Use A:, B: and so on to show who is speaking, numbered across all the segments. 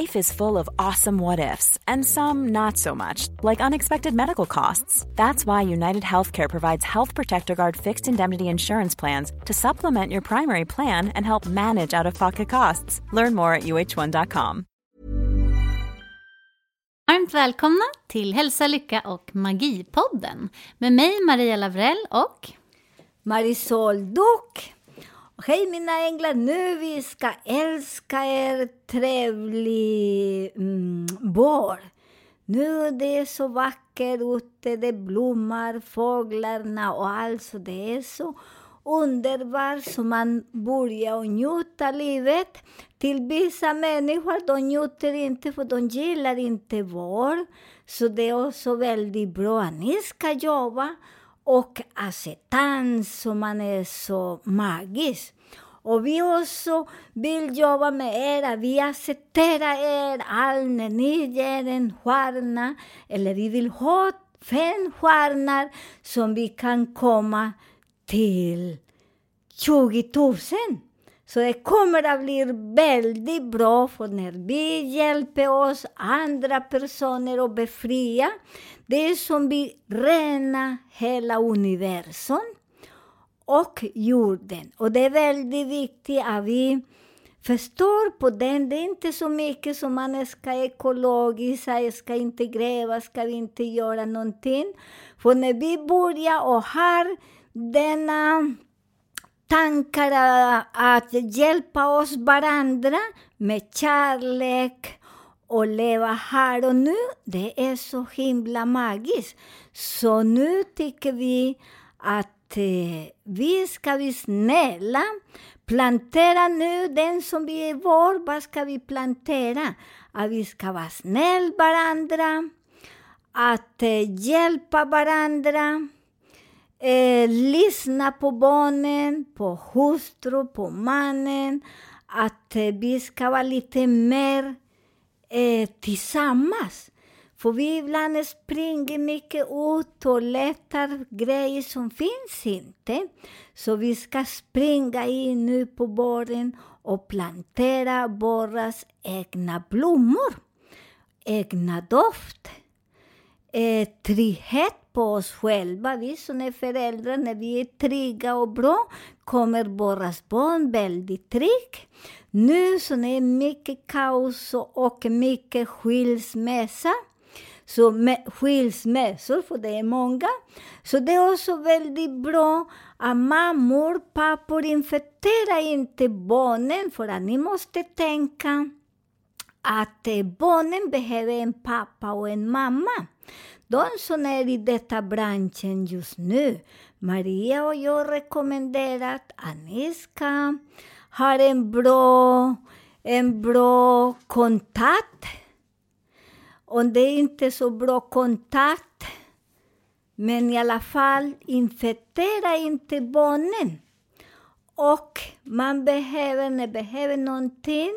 A: Life is full of awesome what ifs, and some not so much, like unexpected medical costs. That's why United Healthcare provides Health Protector Guard fixed indemnity insurance plans to supplement your primary plan and help manage out of pocket costs. Learn more at uh1.com.
B: Varmt välkomna till Hälsa, Lycka och Magipodden med mig Maria Lavrell och
C: Marisol Duck. Hej mina änglar, nu vi ska älska er trevlig mm, vår. Nu det är så vackert ute, det blommar, fåglarna och allt så det är så underbart så man börjar njuta livet. Till vissa människor, de njuter inte för de gillar inte vår. Så det är också väldigt bra att ni ska jobba och acceptans, som man är så magisk. Och vi också vill jobba med er, vi accepterar er all när ni ger en stjärna, eller vi vill ha fem stjärnor som vi kan komma till 20 000. Så det kommer att bli väldigt bra för när vi hjälper oss andra personer att befria det är som vi rena hela universum och jorden. Och det är väldigt viktigt att vi förstår på den. Det är inte så mycket som man ska ekologiskt, ska inte gräva, ska vi inte göra någonting. För när vi börjar och har denna tankar att hjälpa oss varandra med kärlek och leva här och nu, det är så himla magiskt. Så nu tycker vi att eh, vi ska bli snälla. Plantera nu den som vi är vår. Vad ska vi plantera? Att vi ska vara snälla varandra. Att eh, hjälpa varandra. Eh, lyssna på barnen, på hustru, på mannen. Att eh, vi ska vara lite mer eh, tillsammans. För vi ibland springer mycket ut och letar grejer som finns inte. Så vi ska springa in nu på våren och plantera våra egna blommor. Egna doft. Eh, trygghet på oss själva. Vi som är föräldrar, när vi är trygga och bra, kommer våra barn väldigt trygga. Nu så är det mycket kaos och mycket skilsmässa. Så med skilsmässor, för det är många. Så det är också väldigt bra att mammor, pappor infekterar inte barnen, för att ni måste tänka att eh, barnen behöver en pappa och en mamma. De som är i detta branschen just nu, Maria och jag rekommenderar att ni ska ha en bra, en bra kontakt. Om det är inte så bra kontakt, men i alla fall infektera inte barnen. Och man behöver, när man behöver någonting,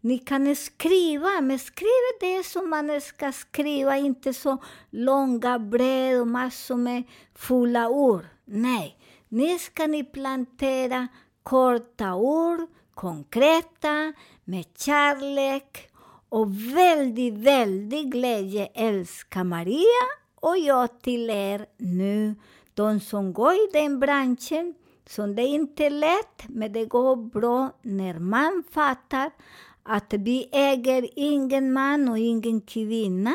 C: ni kan skriva, men skriv det som man ska skriva, inte så långa brev och massor med fulla ord. Nej, nu ska ni plantera korta ord, konkreta, med kärlek och väldigt, väldigt glädje älskar Maria och jag till er nu, de som går i den branschen, som det inte är lätt, men det går bra när man fattar att vi äger ingen man och ingen kvinna.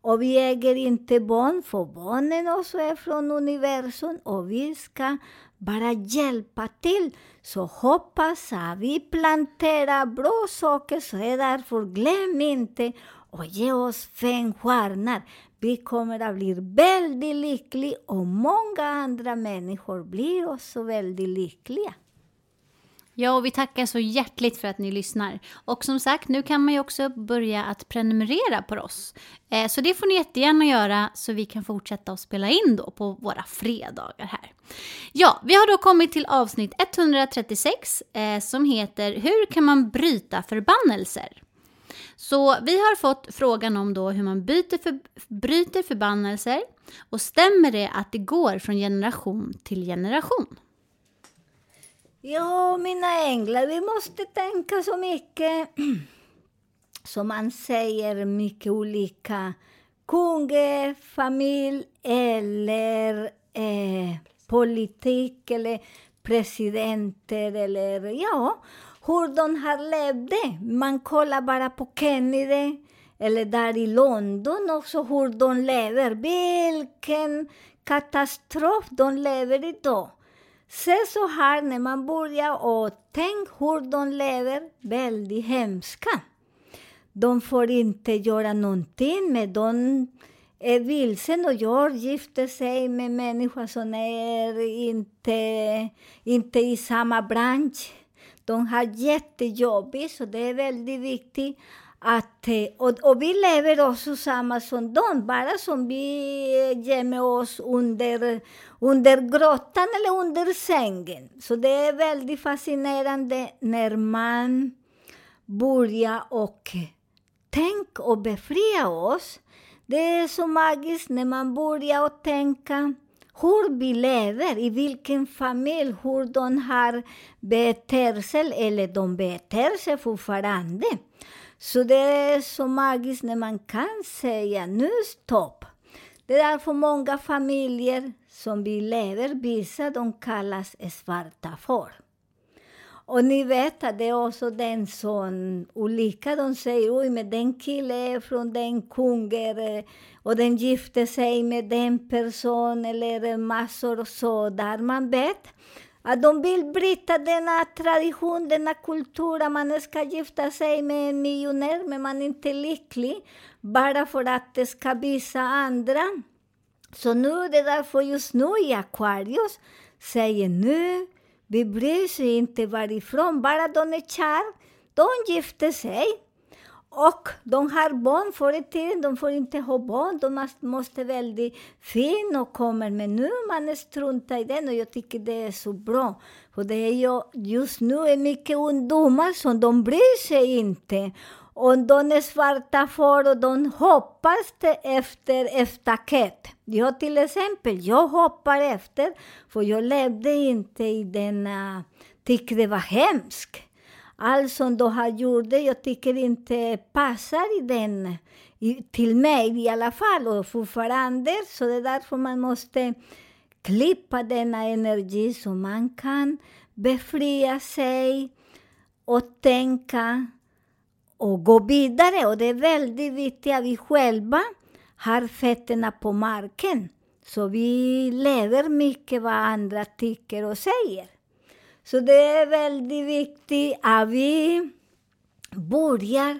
C: Och vi äger inte barn, för barnen också är från universum och vi ska bara hjälpa till. Så hoppas att vi planterar bra saker, så är därför glöm inte och ge oss fem stjärnor. Vi kommer att bli väldigt lyckliga och många andra människor blir också väldigt lyckliga.
B: Ja, och vi tackar så hjärtligt för att ni lyssnar. Och som sagt, nu kan man ju också börja att prenumerera på oss. Eh, så det får ni jättegärna göra så vi kan fortsätta att spela in då på våra fredagar här. Ja, vi har då kommit till avsnitt 136 eh, som heter Hur kan man bryta förbannelser? Så vi har fått frågan om då hur man byter för, bryter förbannelser och stämmer det att det går från generation till generation?
C: Ja, mina änglar, vi måste tänka så mycket som man säger mycket olika kungafamilj eller eh, politik eller presidenter eller ja, hur de har levt. Man kollar bara på Kennedy eller där i London också hur de lever. Vilken katastrof de lever idag. Se så här när man börjar och tänk hur de lever, väldigt hemska. De får inte göra någonting, men de är vilsen och gör, gifter sig med människor som är inte, inte i samma bransch. De har jättejobbigt, så det är väldigt viktigt att, och, och, vi lever också samma som dem, bara som vi gömmer eh, oss under, under grottan eller under sängen. Så det är väldigt fascinerande när man börjar och tänka och befria oss. Det är så magiskt när man börjar och tänka hur vi lever, i vilken familj, hur de har beter sig, eller de beter sig fortfarande. Så det är så magiskt när man kan säga nu stopp. Det är därför många familjer som vi lever, vissa de kallas svarta får. Och ni vet att det är också den som olika, de säger oj men den killen är från den kungen och den gifte sig med den personen eller massor och så där man vet att de vill bryta denna tradition, denna kultur att man ska gifta sig med en miljonär, men man är inte lycklig bara för att det ska visa andra. Så nu, det är därför just nu i Aquarius säger nu, vi bryr sig inte varifrån, bara de är kär, de gifter sig. Och de har barn förr i tiden, de får inte ha barn, de måste, väldigt fin och kommer, men nu man struntar i den och jag tycker det är så bra. För det är ju, just nu är mycket ungdomar som de bryr sig inte. Och de är svarta för och de hoppas efter staket. Jag till exempel, jag hoppar efter, för jag levde inte i denna, äh, tyckte det var hemskt allt som de har gjort, jag tycker inte passar i den, i, till mig i alla fall, och fortfarande. Så det är därför man måste klippa denna energi så man kan befria sig och tänka och gå vidare. Och det är väldigt viktigt att vi själva har fötterna på marken. Så vi lever mycket vad andra tycker och säger. Så det är väldigt viktigt att vi börjar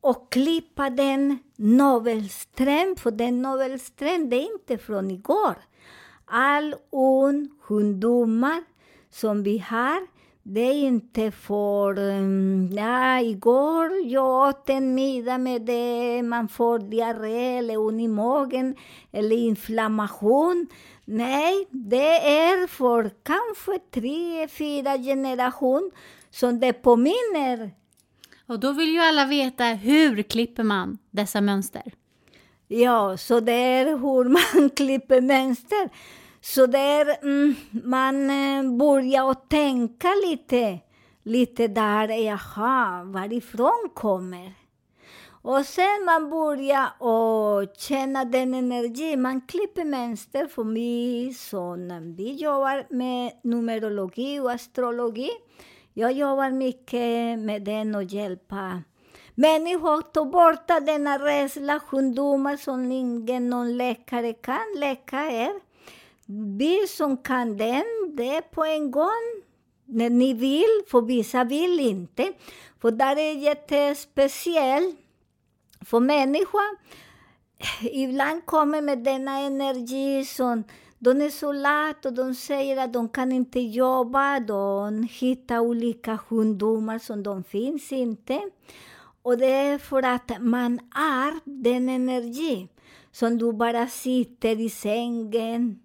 C: och klippa den navelsträngen. för den navelsträngen det är inte från igår. All ungdomar som vi har, det är inte för... Mm, ja, igår jag åt en middag med det, man får diarré eller ont i magen eller inflammation. Nej, det är för kanske tre, fyra generation som det påminner.
B: Och då vill ju alla veta hur klipper man dessa mönster?
C: Ja, så det är hur man klipper mönster. Så det är, mm, man eh, börjar att tänka lite, lite där, jaha, varifrån kommer och sen man börjar och och känna den energin. Man klipper mönster för mig som vi jobbar med numerologi och astrologi. Jag jobbar mycket med den och hjälpa människor att ta bort denna rädsla, sjukdomar som ingen någon läkare kan läka er. Vi som kan den, det är på en gång när ni vill, för vissa vill inte. För där är jättespeciellt för människan ibland kommer med denna energi som de är så lat och de säger att de kan inte jobba, de hittar olika sjukdomar som de finns inte. Och det är för att man är den energi som du bara sitter i sängen,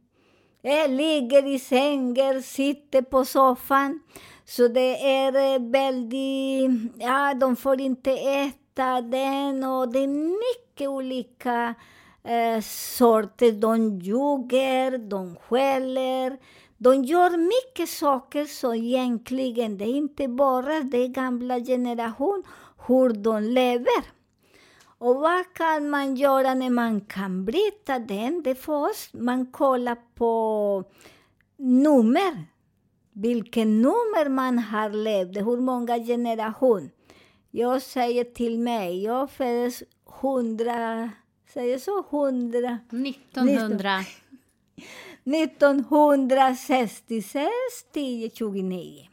C: äh, ligger i sängen, sitter på soffan. Så det är väldigt, ja, de får inte äta staden och det är mycket olika eh, sorter. De ljuger, de skäller. De gör mycket saker som egentligen, det är inte bara den gamla generationen, hur de lever. Och vad kan man göra när man kan bryta den? Det först man kollar på nummer. Vilken nummer man har levt, hur många generationer. Jag säger till mig, jag föddes hundra, säger så, hundra...
B: 1900.
C: 1966 till 29.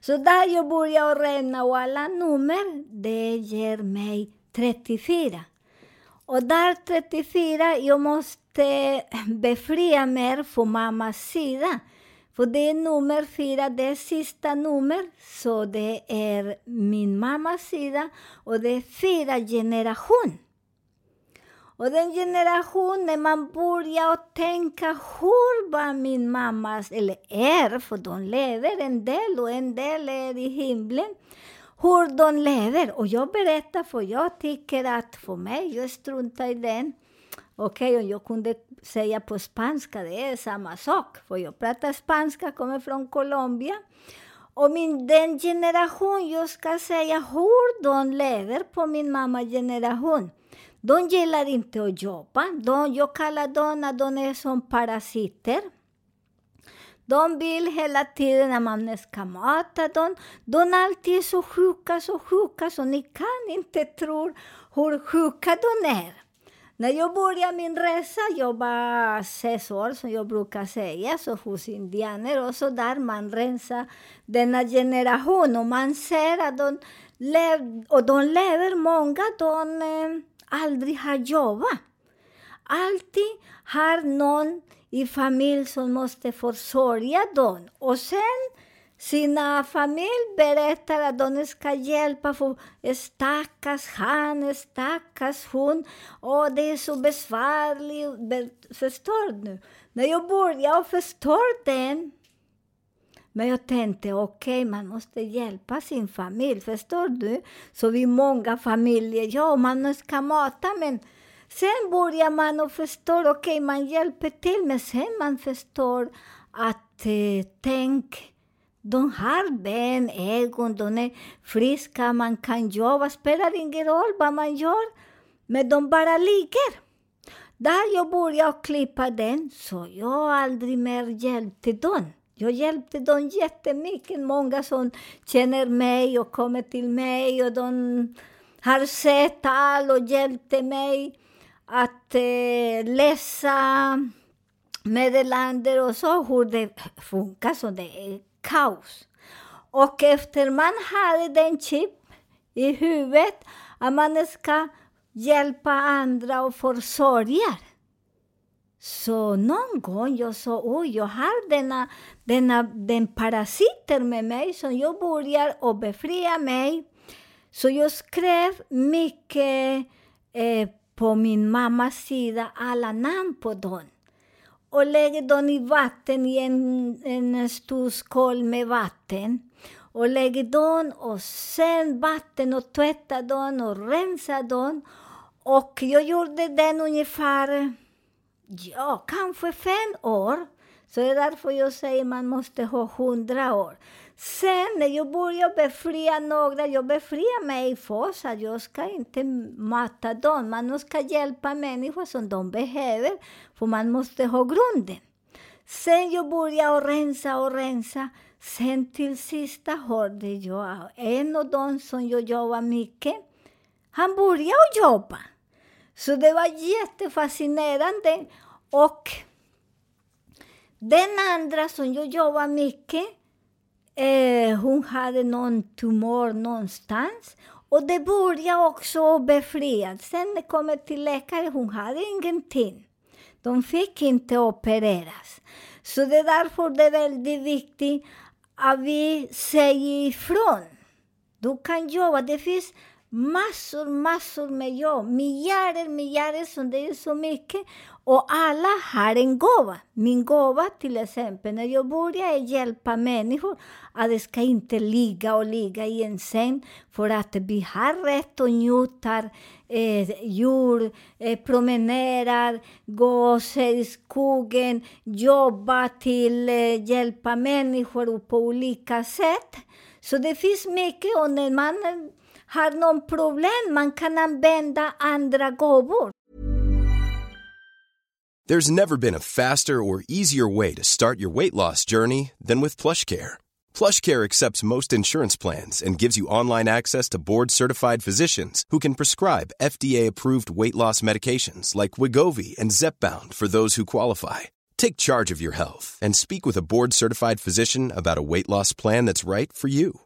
C: Så där jag börjar räkna och alla nummer, det ger mig 34. Och där 34, jag måste befria mig från mammas sida. För det är nummer fyra, det är sista nummer, så det är min mammas sida och det är fyra generationer. Och den generationen, man börjar tänka hur var min mammas, eller är, för de lever en del och en del är i himlen, hur de lever. Och jag berättar för jag tycker att för mig, jag struntar i den. Okej, okay, jag kunde säga på spanska, det är samma sak. För jag pratar spanska, kommer från Colombia. Och min, den generation, jag ska säga hur de lever på min mammas generation. De gillar inte att jobba. De, jag kallar dem att de är som parasiter. De vill hela tiden att man ska mata dem. De är alltid så sjuka, så sjuka, så ni kan inte tro hur sjuka de är. När jag började min resa, jag var sex år, som jag brukar säga, så hos indianer och så där man rensar denna generation och man ser att de lever, och de lever många, de eh, aldrig har jobbat. Alltid har någon i familj som måste försörja dem. Och sen sina familj berättar att de ska hjälpa för stackars han, stackars hon. Och det är så besvärligt. Förstår du? När jag började förstå den men jag tänkte, okej, okay, man måste hjälpa sin familj, förstår du? Så vi många familjer, ja, man ska mata, men sen börjar man och förstår, okej, okay, man hjälper till, men sen man förstår att, eh, tänk, de har ben, ögon, de är friska, man kan jobba, spelar ingen roll vad man gör, men de bara ligger. Där jag började klippa den, så jag aldrig mer hjälpte dem. Jag hjälpte dem jättemycket. Många som känner mig och kommer till mig och de har sett allt och hjälpte mig att eh, läsa meddelanden och så, hur det funkar. Så det är kaos. Och efter man hade den chip i huvudet att man ska hjälpa andra och försörja så någon gång jag sa, oj, jag har denna, denna, den parasiter med mig, så jag börjar och befria mig. Så jag skrev mycket eh, på min mammas sida, alla namn på dem. Och lägger dem i vatten, i en, en stor skål med vatten. Och lägger dem och sen vatten och tvättar dem och rensar dem. Och jag gjorde den ungefär Ja, kanske fem år. Så det är därför jag säger att man måste ha hundra år. Sen när jag började befria några, jag befriar mig först, att jag ska inte mata dem. Man ska hjälpa människor som de behöver, för man måste ha grunden. Sen jag började rensa och rensa, sen till sista hörde jag en av dem som jag jobbar mycket, han började jobba. Så det var jättefascinerande. Och den andra som jag jobbar mycket, eh, hon hade någon tumör någonstans. Och det började också befrias. Sen det kommer till läkare, hon hade ingenting. De fick inte opereras. Så det är därför det är väldigt viktigt att vi säger ifrån. Du kan jobba. Det finns massor, massor med jobb. Miljarder, miljarder, som det är så mycket. Och alla har en gåva. Min gåva till exempel, när jag började hjälpa människor, att de ska inte ligga och ligga i en säng, för att vi har rätt att njuta eh, djur, eh, promenerar, gå i skogen, jobba till eh, hjälpa människor på olika sätt. Så det finns mycket, och när man har någon problem, man kan använda andra gåvor.
D: There's never been a faster or easier way to start your weight loss journey than with PlushCare. PlushCare accepts most insurance plans and gives you online access to board-certified physicians who can prescribe FDA-approved weight loss medications like Wigovi and Zepbound for those who qualify. Take charge of your health and speak with a board-certified physician about a weight loss plan that's right for you.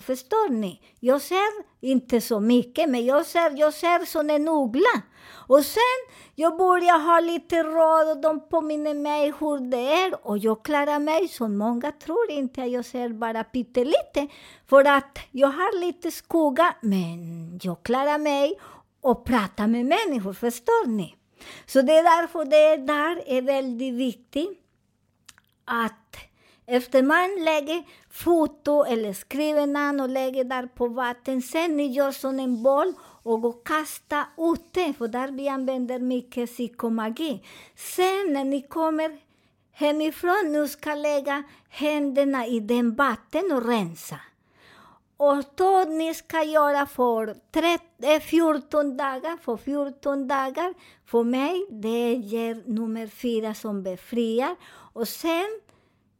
C: Förstår ni? Jag ser inte så mycket, men jag ser, jag ser som en uggla. Och sen, jag börjar ha lite råd och de påminner mig hur det är. Och jag klarar mig, som många tror inte att jag ser bara pyttelite. För att jag har lite skugga, men jag klarar mig och pratar med människor, förstår ni? Så det är därför det där är väldigt viktigt att efter man lägger foto eller skriver namn och lägger där på vatten, sen ni gör som eh, en boll och går ut kasta ute, för där vi använder mycket psykomagi. Sen när ni kommer hemifrån, nu ska lägga händerna i den vatten och rensa. Och då ni ska göra för 30, 14 dagar, för 14 dagar, för mig, det ger nummer fyra som befriar. Och sen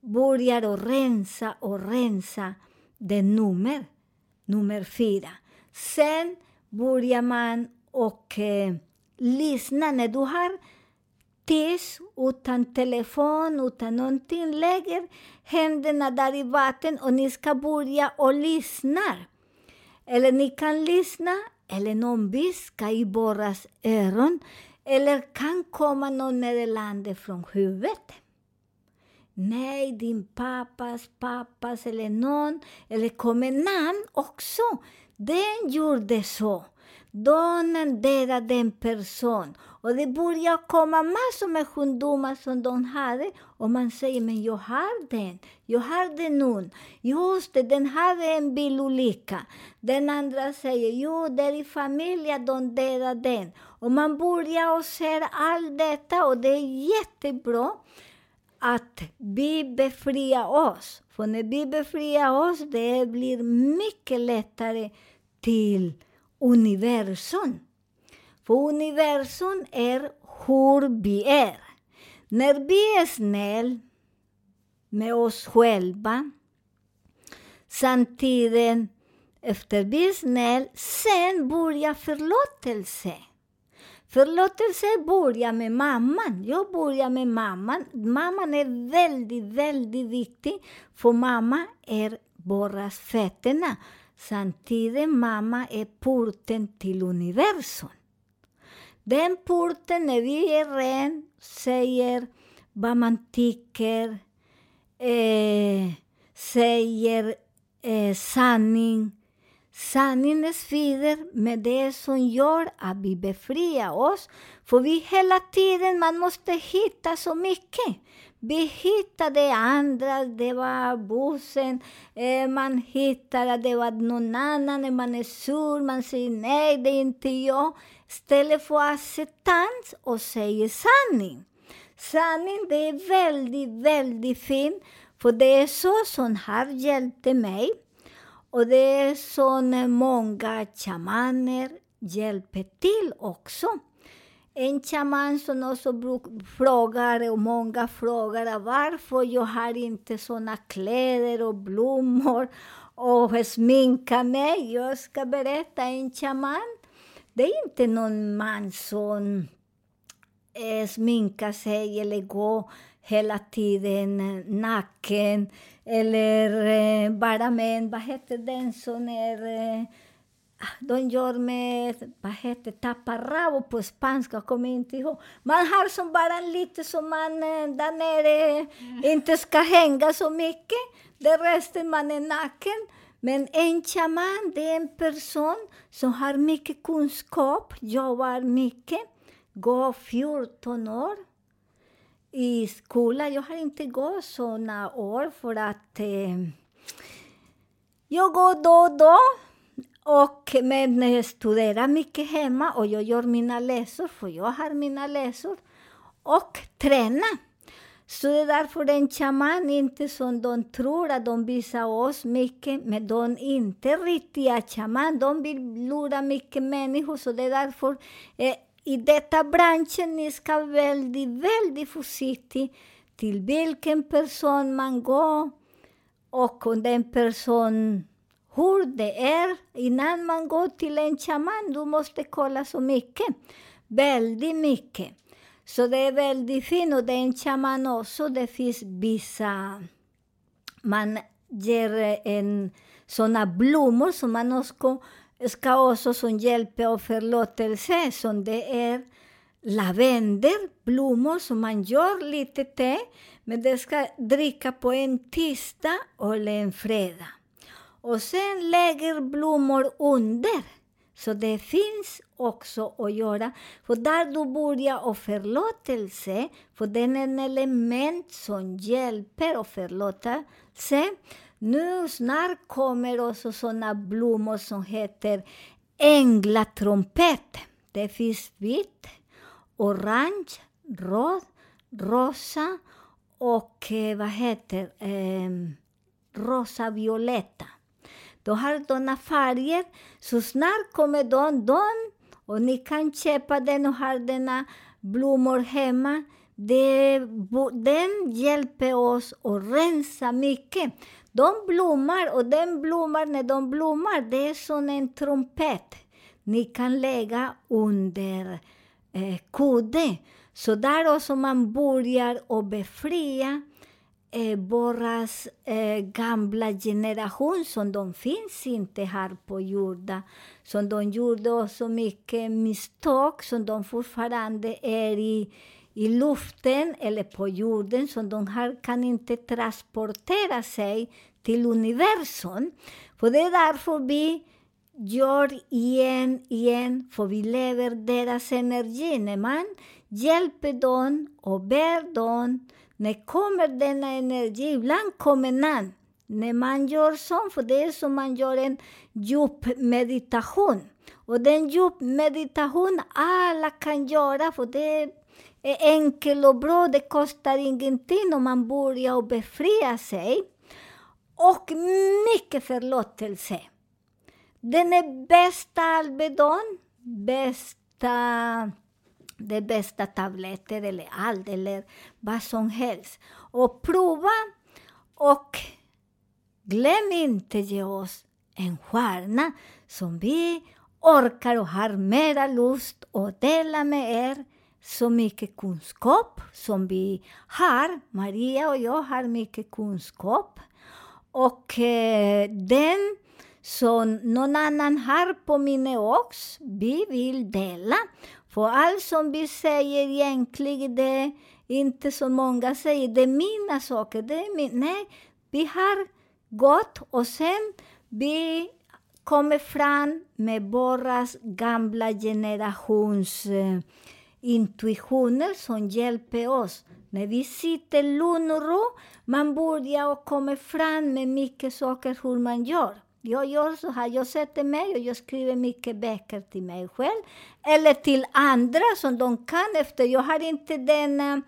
C: börjar att rensa och rensa det nummer, nummer fyra. Sen börjar man och eh, lyssna. När du har tyst, utan telefon, utan någonting, lägger händerna där i vatten och ni ska börja och lyssna. Eller ni kan lyssna, eller någon viska i våras öron, eller kan komma någon meddelande från huvudet. Nej, din pappas pappas eller någon, eller kommer namn också. Den gjorde så. Donen dödade en person. Och det börjar komma massor med sjukdomar som de hade. Och man säger, men jag har den. Jag har den nu. Just det, den hade en bilolycka. Den andra säger, jo, det är i familjen de dödade den. Och man börjar och ser allt detta och det är jättebra att vi befriar oss. För när vi befriar oss, det blir mycket lättare till universum. För universum är hur vi är. När vi är snälla med oss själva, samtidigt efter vi är snälla, sen börjar förlåtelse. Förlåtelse börjar med mamman. Jag börjar med mamman. Mamman är väldigt, väldigt viktig, för mamma är bara fötterna. Samtidigt mamma är porten till universum. Den porten, när vi är ren, säger vad man tycker, eh, säger eh, sanning, Sanningen svider med det som gör att vi befriar oss. För vi hela tiden, man måste hitta så mycket. Vi hittar det andra, det var bussen, eh, man hittar att det var någon annan, man är sur, man säger nej, det är inte jag. Istället för acceptans och säger sanning. Sanning, det är väldigt, väldigt fint, för det är så som har hjälpt mig. Och det är så eh, många shamaner hjälper till också. En shaman som också frågar, och många frågar varför jag har inte såna kläder och blommor och sminka mig. Jag ska berätta, en shaman, det är inte någon man som eh, sminkar sig eller går hela tiden naken eller eh, bara med en, vad heter den som är eh, de gör med, vad heter taparrabo på spanska, jag kommer inte ihåg. Man har som bara lite som man eh, där nere inte ska hänga så mycket. Det resten man är naken. Men en shaman, det är en person som har mycket kunskap, jobbar mycket, går 14 år i skolan. Jag har inte gått såna år för att eh, jag går då och då. Och, men jag studerar mycket hemma och jag gör mina läsor, för jag har mina läsor. Och tränar. Så det är därför en shaman inte som de tror att de visar oss mycket, men de är inte riktiga shaman. De vill lura mycket människor, så det är därför eh, i detta branschen ni ska vara väldigt, väldigt försiktig till vilken person man går och om den person hur det är innan man går till en shaman. Du måste kolla så mycket, väldigt mycket. Så det är väldigt fint och det är en shaman också. Det finns vissa, man ger en såna blommor som man också ska också som hjälp och förlåtelse, som det är lavendel, blommor som man gör lite te, men det ska dricka på en tisdag eller en fredag. Och sen lägger blommor under. Så det finns också att göra. För där du börjar och förlåtelse, för den är en element som hjälper och förlåtelse. Nu snart kommer också såna blommor som heter Änglatrumpet. Det finns vitt, orange, röd, rosa och eh, vad heter eh, rosa violetta. De har sådana färger, så snart kommer de, de och ni kan köpa den och ha denna blommor hemma. Det, den hjälper oss att rensa mycket. De blommar och den blommar, när de blommar, det är som en trumpet. Ni kan lägga under eh, kudde. Så där också man börjar att befria eh, våras eh, gamla generation, som de finns inte här på jorden. Som de gjorde så mycket misstag, som de fortfarande är i, i luften eller på jorden, som de här kan inte transportera sig till universum. För det är därför vi gör igen, igen, för vi lever deras energi. När man hjälper dem och ber dem när kommer denna energi? Ibland kommer den när man gör så, för det är som man gör en djup meditation. Och den djup meditation alla kan göra, för det är enkel och bra, det kostar ingenting om man börjar befria sig. Och mycket förlåtelse. Den är bästa Alvedon, bästa det bästa tabletter eller allt eller vad som helst. Och prova och glöm inte ge oss en stjärna som vi orkar och har mera lust att dela med er så mycket kunskap som vi har. Maria och jag har mycket kunskap. Och eh, den som någon annan har på minne också, vi vill dela. För allt som vi säger egentligen, det är inte så många säger, det är mina saker. Det är min, nej, vi har gått och sen vi kommer fram med våra gamla generations eh, intuitioner som hjälper oss. När vi sitter lugn och ro, man börjar och kommer fram med mycket saker hur man gör. Jag gör så här, jag sätter mig och jag skriver mycket böcker till mig själv. Eller till andra som de kan efter. Jag har inte denna, eh,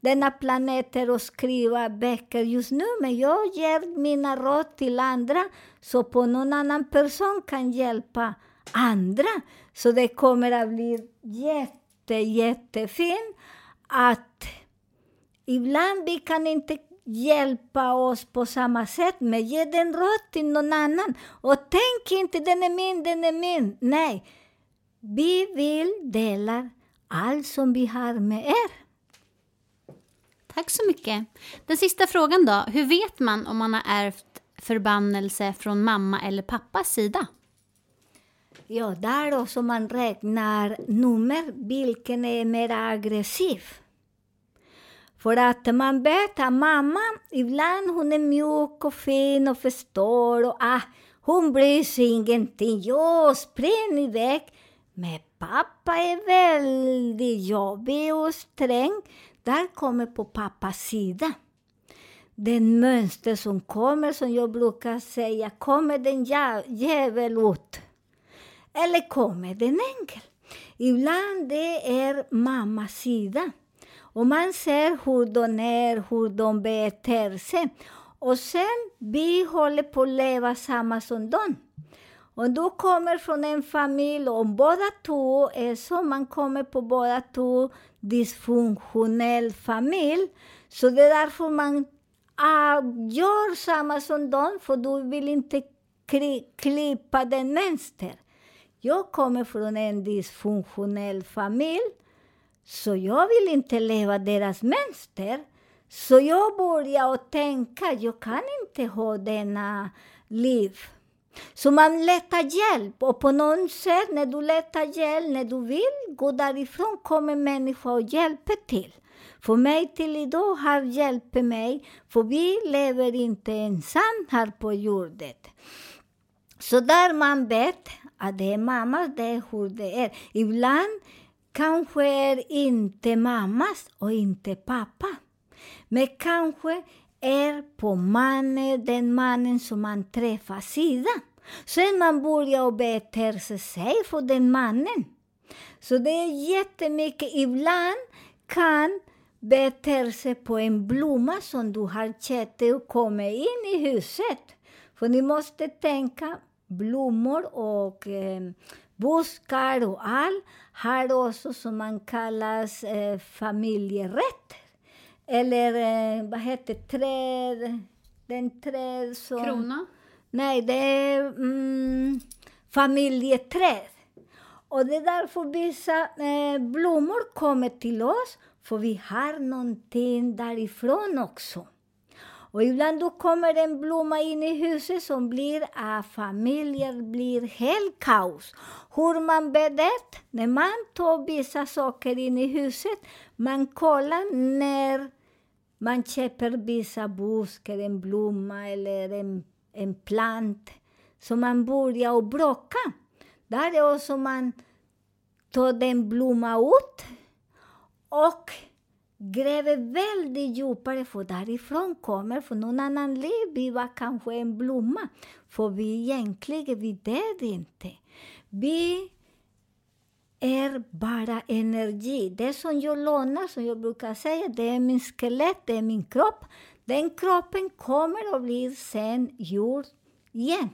C: denna planeter att skriva böcker just nu, men jag ger mina råd till andra, så på någon annan person kan hjälpa andra. Så det kommer att bli jätte, jättefint att ibland vi kan inte hjälpa oss på samma sätt, men ge den råd till någon annan. Och tänk inte den är min, den är min. Nej, vi vill dela allt som vi har med er.
B: Tack så mycket. Den sista frågan då. Hur vet man om man har ärvt förbannelse från mamma eller pappas sida?
C: Ja, där också man räknar nummer, vilken är mer aggressiv. För att man vet att mamma, ibland hon är mjuk och fin och förstår och ah, hon bryr sig ingenting. Jag spring iväg. Men pappa är väldigt jobbig och sträng. Där kommer på pappas sida. Den mönster som kommer, som jag brukar säga, kommer den djävul ut? Eller kommer den ängel? Ibland det är mammas sida. Och man ser hur de är, hur de beter sig. Och sen, vi håller på att leva samma som dem. Om du kommer från en familj, Om båda två är så, man kommer på båda två dysfunktionell familj. Så det är därför man uh, gör samma som dem, för du vill inte klippa den mönster. Jag kommer från en dysfunktionell familj, så jag vill inte leva deras mönster. Så jag började tänka, jag kan inte ha denna liv. Så man letar hjälp och på något sätt när du letar hjälp, när du vill gå därifrån kommer människor och hjälper till. För mig till idag har hjälpt mig, för vi lever inte ensam här på jorden. Så där man vet att det är mammas, det är hur det är. Ibland kanske är inte mammas och inte pappa. Men kanske är på mannen, den mannen som man träffar sida. Sen man börjar bete sig för den mannen. Så det är jättemycket. Ibland kan bete sig på en blomma som du har köpt och kommer in i huset. För ni måste tänka, blommor och eh, buskar och allt har också som man kallas eh, familjerätt. Eller eh, vad heter träd? Den träd som...
B: Krona?
C: Nej, det är mm, familjeträd. Och det är därför vissa eh, blommor kommer till oss, för vi har någonting därifrån också. Och ibland då kommer en blomma in i huset som blir ah, att familjer blir helt kaos. Hur man vet, när man tar vissa saker in i huset, man kollar när man köper vissa buskar, en blomma eller en, en plant, så man börjar och bråka. Där är också man tar den blomma ut och gräver väldigt djupare, för därifrån kommer, för någon annan liv, vi var kanske en blomma. För vi egentligen, vi dör inte. Vi är bara energi. Det som jag lånar, som jag brukar säga, det är min skelett, det är min kropp. Den kroppen kommer att bli sen jord igen.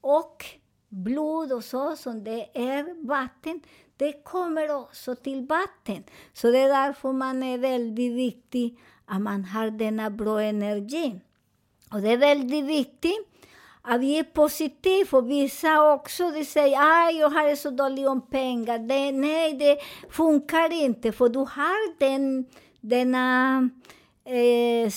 C: Och blod och så, som det är vatten, det kommer också till vatten. Så det är därför man är väldigt viktig att man har denna bra energi. Och det är väldigt viktigt att vi är positiva. Och vissa också de säger att jag har så dåligt om pengar. Det, nej, det funkar inte, för du har den, denna eh,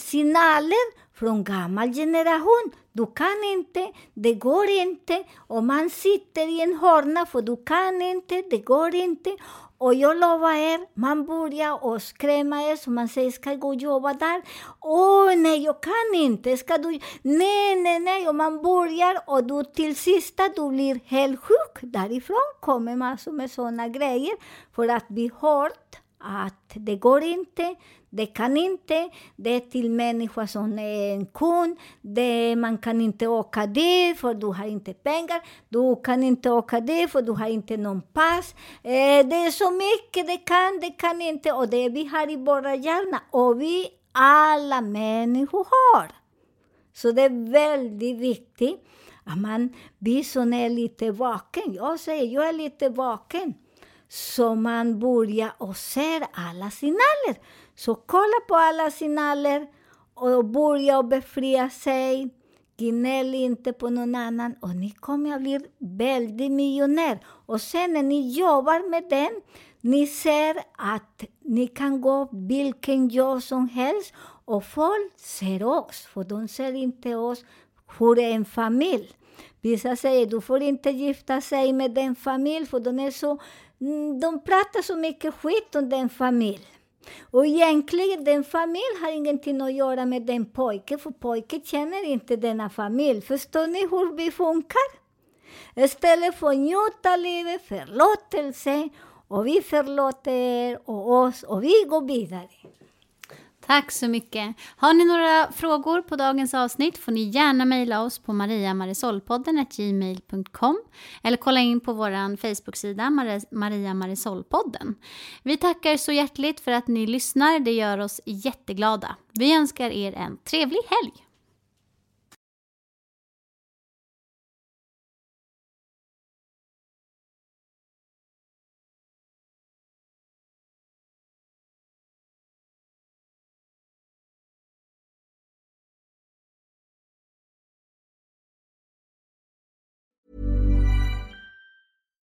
C: signaler från gammal generation. Du kan inte, det går inte. Och man sitter i en hörna för du kan inte, det går inte. Och jag lovar er, man börjar och skrämma er, så man säger ska jag gå och jobba där? Åh oh, nej, jag kan inte. Ska du? Nej, nej, nej. Och man börjar och du till sist du blir helt sjuk. Därifrån kommer massor med sådana grejer. För att vi hört att det går inte, det kan inte, det är till människa som är en kund, det, man kan inte åka dit för du har inte pengar, du kan inte åka dit för du har inte någon pass. Eh, det är så mycket, det kan, det kan inte, och det vi har i våra hjärna, och vi alla människor har. Så det är väldigt viktigt att man Vi som är lite vaken. Jag säger, jag är lite vaken. Så man börjar och ser alla signaler. Så kolla på alla signaler och börja befria sig. Gnäll inte på någon annan och ni kommer att bli väldigt miljonär. Och sen när ni jobbar med den, ni ser att ni kan gå vilken jobb som helst och folk ser oss, för de ser inte oss hur en familj. Vissa ah, säger du får inte gifta sig med den familj, för de, är mm, så, de pratar så mycket skit om den familj. Och egentligen, den familj har ingenting att göra med den pojken, för pojken känner inte denna familj. Förstår ni hur vi funkar? Istället för att njuta livet, förlåtelse, och vi förlåter er och oss och vi går vidare.
B: Tack så mycket. Har ni några frågor på dagens avsnitt får ni gärna mejla oss på mariamarisolpodden gmail.com eller kolla in på vår Facebook-sida Maria Marisolpodden. Vi tackar så hjärtligt för att ni lyssnar. Det gör oss jätteglada. Vi önskar er en trevlig helg.